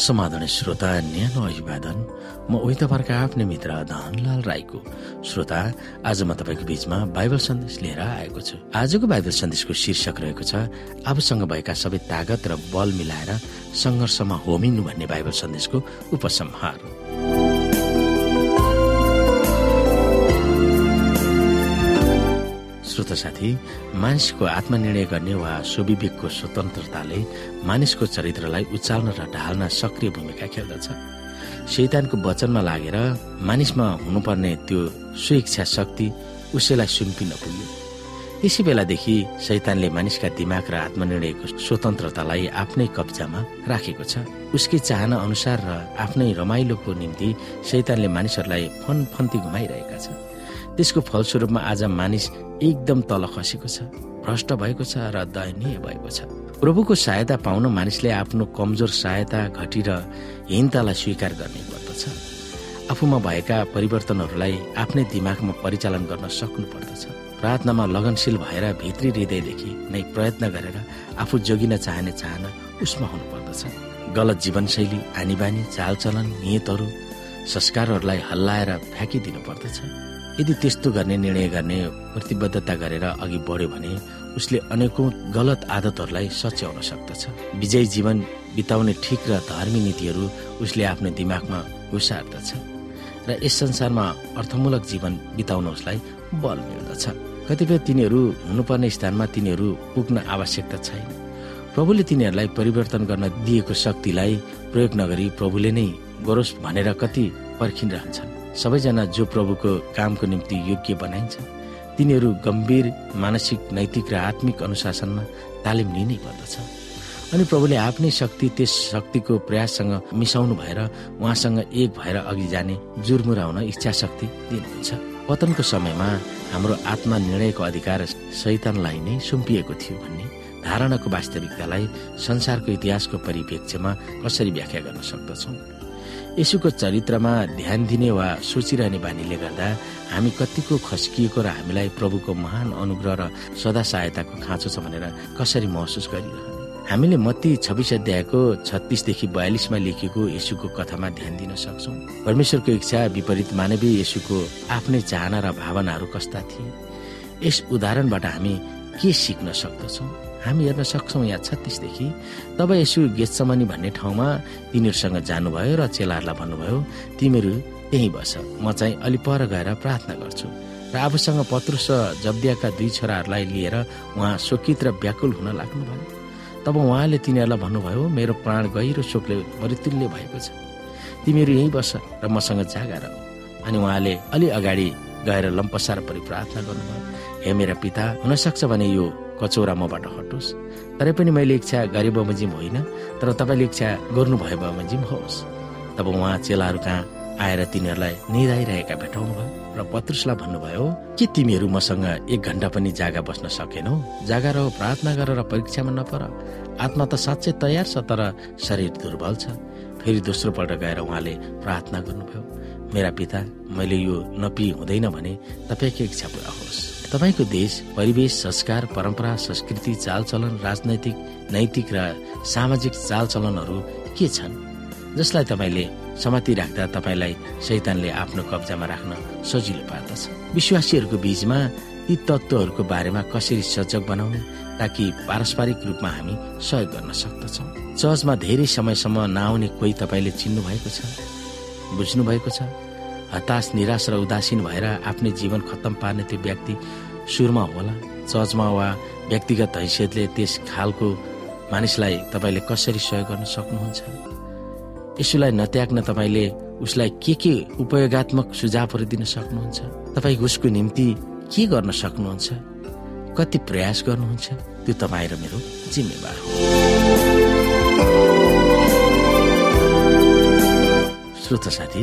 समाधान श्रोता न्यानो अभिवादन। म उही तपाईँहरूका आफ्नै मित्र धनलाल राईको। श्रोता आज म तपाईँको बीचमा बाइबल सन्देश लिएर आएको छु। आजको बाइबल सन्देशको शीर्षक रहेको छ आफूसँग भएका सबै तागत र बल मिलाएर सङ्घर्षमा होमिनु भन्ने बाइबल सन्देशको उपसंहार। साथी मानिसको आत्मनिर्णय गर्ने वा सुविवेकको स्वतन्त्रताले मानिसको चरित्रलाई उचाल्न र ढाल्न सक्रिय भूमिका खेल्दछ। शैतानको वचनमा लागेर मानिसमा हुनुपर्ने त्यो स्वेच्छा शक्ति उसैलाई सुम्पिन पुग्यो। त्यसै बेलादेखि शैतानले मानिसका दिमाग र आत्मनिर्णयको स्वतन्त्रतालाई आफ्नै कब्जामा राखेको छ। उसकै चाहना अनुसार र आफ्नै रमाइलोको निम्ति शैतानले मानिसहरूलाई फन फन्ती घुमाइरहेका छ त्यसको फलस्वरूपमा आज मानिस एकदम तल खसेको छ भ्रष्ट भएको छ र दयनीय भएको छ। प्रभुको सहायता पाउन मानिसले आफ्नो कमजोर सहायता घटी र हिंतालाई स्वीकार गर्ने पर्दछ आफूमा भएका परिवर्तनहरूलाई आफ्नै दिमागमा परिचालन गर्न सक्नु पर्दछ प्रार्थनामा लगनशील भएर भित्री हृदयदेखि नै प्रयत्न गरेर आफू जोगिन चाहने चाहना उसमा हुनुपर्दछ। गलत जीवनशैली आनीबानी चालचलन नियतहरू संस्कारहरूलाई हल्लाएर फ्याँकिदिनु पर्दछ यदि त्यस्तो गर्ने निर्णय गर्ने प्रतिबद्धता गरेर अघि बढ्यो भने उसले अनेकौं गलत आदतहरूलाई सच्याउन सक्दछ। विजय जीवन बिताउने ठिक र धार्मिक नीतिहरू उसले आफ्नो दिमागमा घुसार्दछ र यस संसारमा अर्थमूलक जीवन बिताउन उसलाई बल मिल्दछ। कतिपय तिनीहरू हुनुपर्ने स्थानमा तिनीहरू पुग्न आवश्यकता छैन। प्रभुले तिनीहरूलाई परिवर्तन गर्न दिएको शक्तिलाई प्रयोग नगरी प्रभुले नै गरोस् भनेर कति पर्खिरहन्छन्। सबैजना जो प्रभुको कामको निम्ति योग्य बनाइन्छ तिनीहरू गम्भीर मानसिक नैतिक र आत्मिक अनुशासनमा तालिम लिनै पर्दछ। अनि प्रभुले आफ्नै शक्ति त्यस शक्तिको प्रयाससँग मिसाउनु भएर उहाँसँग एक भएर अघि जाने जुर्मुराउन इच्छा शक्ति दिनुहुन्छ। पतनको समयमा हाम्रो आत्मा निर्णयको अधिकार शैतानलाई नै सुम्पिएको थियो भन्ने धारणाको वास्तविकतालाई संसारको इतिहासको परिप्रेक्ष्यमा कसरी व्याख्या गर्न सक्दछौँ? यसुको चरित्रमा ध्यान दिने वा सोचिरहने बानीले गर्दा हामी कतिको खस्किएको र हामीलाई प्रभुको महान अनुग्रह र सदा सहायताको खाँचो छ भनेर कसरी महसुस गरिरहने हामीले मती छब्बिस अध्यायको छत्तिसदेखि बयालिसमा लेखिएको यसुको कथामा ध्यान दिन सक्छौ। परमेश्वरको इच्छा विपरीत मानवीय यसुको आफ्नै चाहना र भावनाहरू कस्ता थिए? यस उदाहरणबाट हामी के सिक्न सक्दछौँ? हामी हेर्न सक्छौँ यहाँ छत्तिसदेखि। तब यसो गेतसमनी भन्ने ठाउँमा तिनीहरूसँग जानुभयो र चेलाहरूलाई भन्नुभयो तिमीहरू त्यही बस। म चाहिँ अलि पर गएर प्रार्थना गर्छु र आफूसँग पत्रुस जब्दियाका दुई छोराहरूलाई लिएर उहाँ शोकित र व्याकुल हुन लाग्नुभयो। तब उहाँले तिनीहरूलाई भन्नुभयो मेरो प्राण गहिरो शोकले मृत्युल्य भएको छ। तिमीहरू यहीँ बस र मसँग जागा रह अनि उहाँले अलि अगाडि गएर लम्पसार परि प्रार्थना गर्नुभयो हे मेरा पिता हुनसक्छ भने यो कचौरा मबाट हटोस्। तरै पनि मैले इच्छा गरे बमोजिम होइन तर तपाईँले इच्छा गर्नुभयो बमोजिम होस्। तब उहाँ चेलाहरू कहाँ आएर तिनीहरूलाई निधाइरहेका भेटाउनु भयो र पत्रुसलाई भन्नुभयो के तिमीहरू मसँग एक घन्टा पनि जागा बस्न सकेनौ? जागा रह प्रार्थना गरेर परीक्षामा नपर। आत्मा त साँच्चै तयार छ तर शरीर दुर्बल छ। फेरि दोस्रो पल्ट गएर उहाँले प्रार्थना गर्नुभयो मेरा पिता मैले यो नपी हुँदैन भने तपाईँको इच्छा पुरा होस्। तपाईँको देश परिवेश संस्कार परम्परा संस्कृति चालचलन राजनैतिक नैतिक र सामाजिक चालचलनहरू के छन्? जसलाई तपाईँले समाति राख्दा तपाईँलाई शैतानले आफ्नो कब्जामा राख्न सजिलो पार्दछ। विश्वासीहरूको बीचमा यी तत्त्वहरूको बारेमा कसरी सजग बनाउने ताकि पारस्परिक रूपमा हामी सहयोग गर्न सक्दछौँ? चर्चमा धेरै समयसम्म नआउने कोही तपाईँले चिन्नु भएको छ? बुझ्नु भएको छ? हताश निराश र उदासीन भएर आफ्नै जीवन खत्तम पार्ने त्यो व्यक्ति सुरमा होला। चर्चमा वा व्यक्तिगत हैसियतले त्यस खालको मानिसलाई तपाईँले कसरी सहयोग गर्न सक्नुहुन्छ? यसुलाई नत्याग्न तपाईँले उसलाई के के उपयोगात्मक सुझावहरू दिन सक्नुहुन्छ? तपाईँ उसको निम्ति के गर्न सक्नुहुन्छ? कति प्रयास गर्नुहुन्छ? त्यो तपाईँ र मेरो जिम्मेवार हो। श्रोत साथी